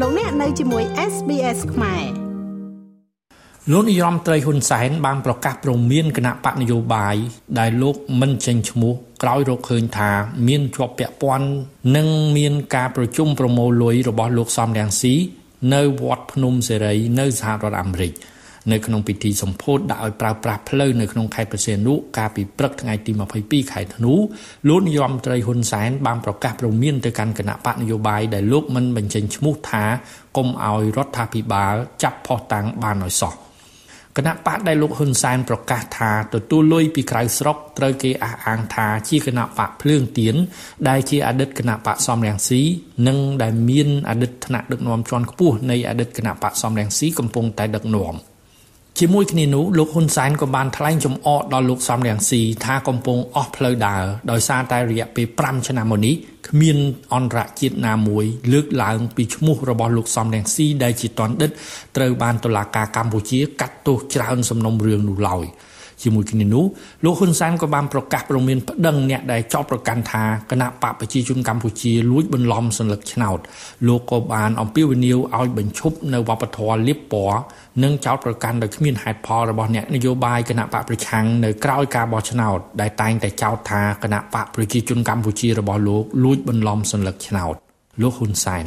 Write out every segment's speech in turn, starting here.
លោកអ្នកនៅជាមួយ SBS ខ្មែរលោកនាយរដ្ឋមន្ត្រីហ៊ុនសែនបានប្រកាសព្រមានគណៈបកនយោបាយដែលលោកមិនចេញឈ្មោះក្រោយរកឃើញថាមានជាប់ពាក់ព័ន្ធនិងមានការប្រជុំប្រមូលលុយរបស់លោកសំរងស៊ីនៅវត្តភ្នំសេរីនៅសហរដ្ឋអាមេរិក។ នៅក្នុងពិធីសម្ពោធដាក់ឲ្យប្រើប្រាស់ផ្លូវនៅក្នុងខេត្តប្រសេនុកាលពីព្រឹកថ្ងៃទី22ខែធ្នូលោកនាយរដ្ឋមន្ត្រីហ៊ុនសែនបានប្រកាសព្រមានទៅកាន់គណៈបកនយោបាយដែលលោកមិនបញ្ចេញឈ្មោះថាកុំឲ្យរដ្ឋាភិបាលចាប់ផុសតាំងបានឲ្យសោះគណៈបកដែលលោកហ៊ុនសែនប្រកាសថាទទួលលុយពីក្រៅស្រុកត្រូវគេអះអាងថាជាគណៈបកភ្លើងទៀនដែលជាអតីតគណៈបកសំរងស៊ីនិងដែលមានអតីតថ្នាក់ដឹកនាំជាន់ខ្ពស់នៃអតីតគណៈបកសំរងស៊ីកំពុងតែដឹកនាំ។ ជាមួយគ្នានោះលោកហ៊ុនសែនក៏បានថ្លែងចំអកដល់លោកសំរងស៊ីថាកំពុងអស់ផ្លូវដើរដោយសារតែរយៈពេល5ឆ្នាំមកនេះគ្មានអន្តរជាតិណាមួយលើកឡើងពីឈ្មោះរបស់លោកសំរងស៊ីដែលជាតន្តិតត្រូវបានតុលាការកម្ពុជាកាត់ទោសច្រើនសំណុំរឿងនោះឡើយ។ ជាមួយគ្នានោះលោកហ៊ុនសែនក៏បានប្រកាសព្រមានប្តឹងអ្នកដែលចោទប្រកាន់ថាគណៈបកប្រជាជនកម្ពុជាលួចបន្លំសัญลักษณ์ឆ្នោតលោកក៏បានអំពាវនាវឲ្យបញ្ឈប់នៅវប្បធម៌លៀបពណ៌និងចោទប្រកាន់ដោយគ្មានហេតុផលរបស់អ្នកនយោបាយគណៈបកប្រឆាំងនៅក្រៅការបោះឆ្នោតដែលតែងតែចោទថាគណៈបកប្រជាជនកម្ពុជារបស់លោកលួចបន្លំសัญลักษณ์ឆ្នោតលោកហ៊ុនសែន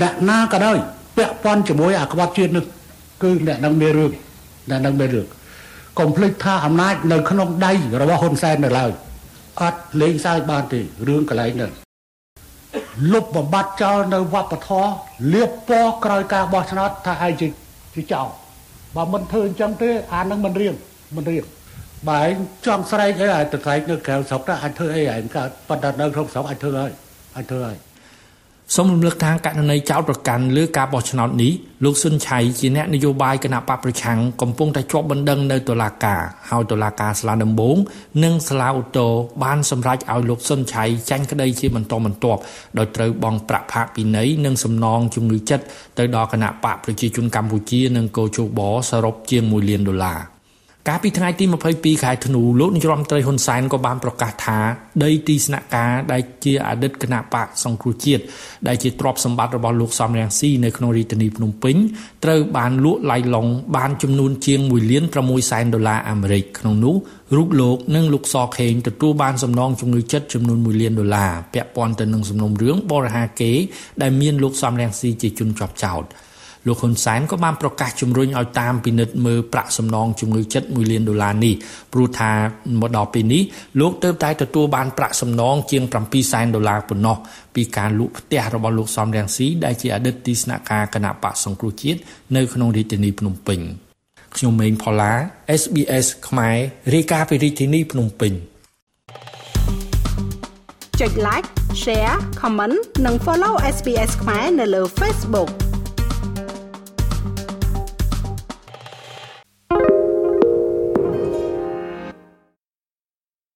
អ្នកណាក៏ដោយពាក់ព័ន្ធជាមួយអាក្បត់ជាតិនេះគឺអ្នកនឹងមានរឿងអ្នកនឹងមានរឿង កុំភ្លេចថាអំណាចនៅក្នុងដៃរបស់ហ៊ុនសែននៅឡើយអត់លេងសើចបានទេរឿងកន្លែងនេះលុបបំបត្តិចោលនៅវប្បធម៌លៀបពណ៌ក្រោយការបោះឆ្នោតថាឯងជាជាចោលបើមិនធ្វើអញ្ចឹងទេអានឹងមិនរៀងមិនរៀងបើឯងចង់ស្រែកអីឲ្យទៅស្រែកនៅក្រៅស្រុកទៅអាចធ្វើអីឯងកើតប៉ុន្តែនៅក្នុងស្រុកអាចធ្វើហើយអាចធ្វើហើយ សូមរំលឹកថាករណីចោតប្រកាន់លើការបោះឆ្នោតនេះលោកស៊ុនឆៃជាអ្នកនយោបាយគណៈបកប្រឆាំងកំពុងតែជាប់បណ្ដឹងនៅតុលាការហើយតុលាការស្លាដំបងនិងស្លាអូតូបានសម្រេចឲ្យលោកស៊ុនឆៃចាញ់ក្តីជាបន្តបន្ទាប់ដោយត្រូវបង់ប្រាក់ផាកពិន័យនិងសំណងជំងឺចិត្តទៅដល់គណៈបកប្រជាជនកម្ពុជានិងកោជបសរុបជាង1លានដុល្លារ កាលពីថ្ងៃទី22ខែធ្នូលោកនាយរដ្ឋមន្ត្រីហ៊ុនសែនក៏បានប្រកាសថាដីទីស្នាក់ការដែលជាអតីតគណៈបកសង្គ្រោះជាតិដែលជាទ្រព្យសម្បត្តិរបស់លោកសំរងស៊ីនៅក្នុងរាជធានីភ្នំពេញត្រូវបានលក់ឡៃឡុងបានចំនួនជាង1លាន6សែនដុល្លារអាមេរិកក្នុងនោះរូបលោកនិងលោកសខេងទទួលបានសំណងជំងឺចិត្តចំនួន1លានដុល្លារពាក់ព័ន្ធទៅនឹងសំណុំរឿងបរិហាគេដែលមានលោកសំរងស៊ីជាជនជាប់ចោត លោកហ៊ុនសែនក៏បានប្រកាសជំរុញឲ្យតាមពិនិត្យមើលប្រាក់សំណងជំងឺចិត្ត1លានដុល្លារនេះព្រោះថាមកដល់ពេលនេះលោកទើបតែទទួលបានប្រាក់សំណងជាង7សែនដុល្លារប៉ុណ្ណោះពីការលក់ផ្ទះរបស់លោកសំរងស៊ីដែលជាអតីតទីស្នាក់ការគណៈបកសង្គ្រោះជាតិនៅក្នុងរាជធានីភ្នំពេញខ្ញុំម៉េងផល្លា SBS ខ្មែររាយការណ៍ពីរាជធានីភ្នំពេញចុច like share comment និង follow SBS ខ្មែរនៅលើ Facebook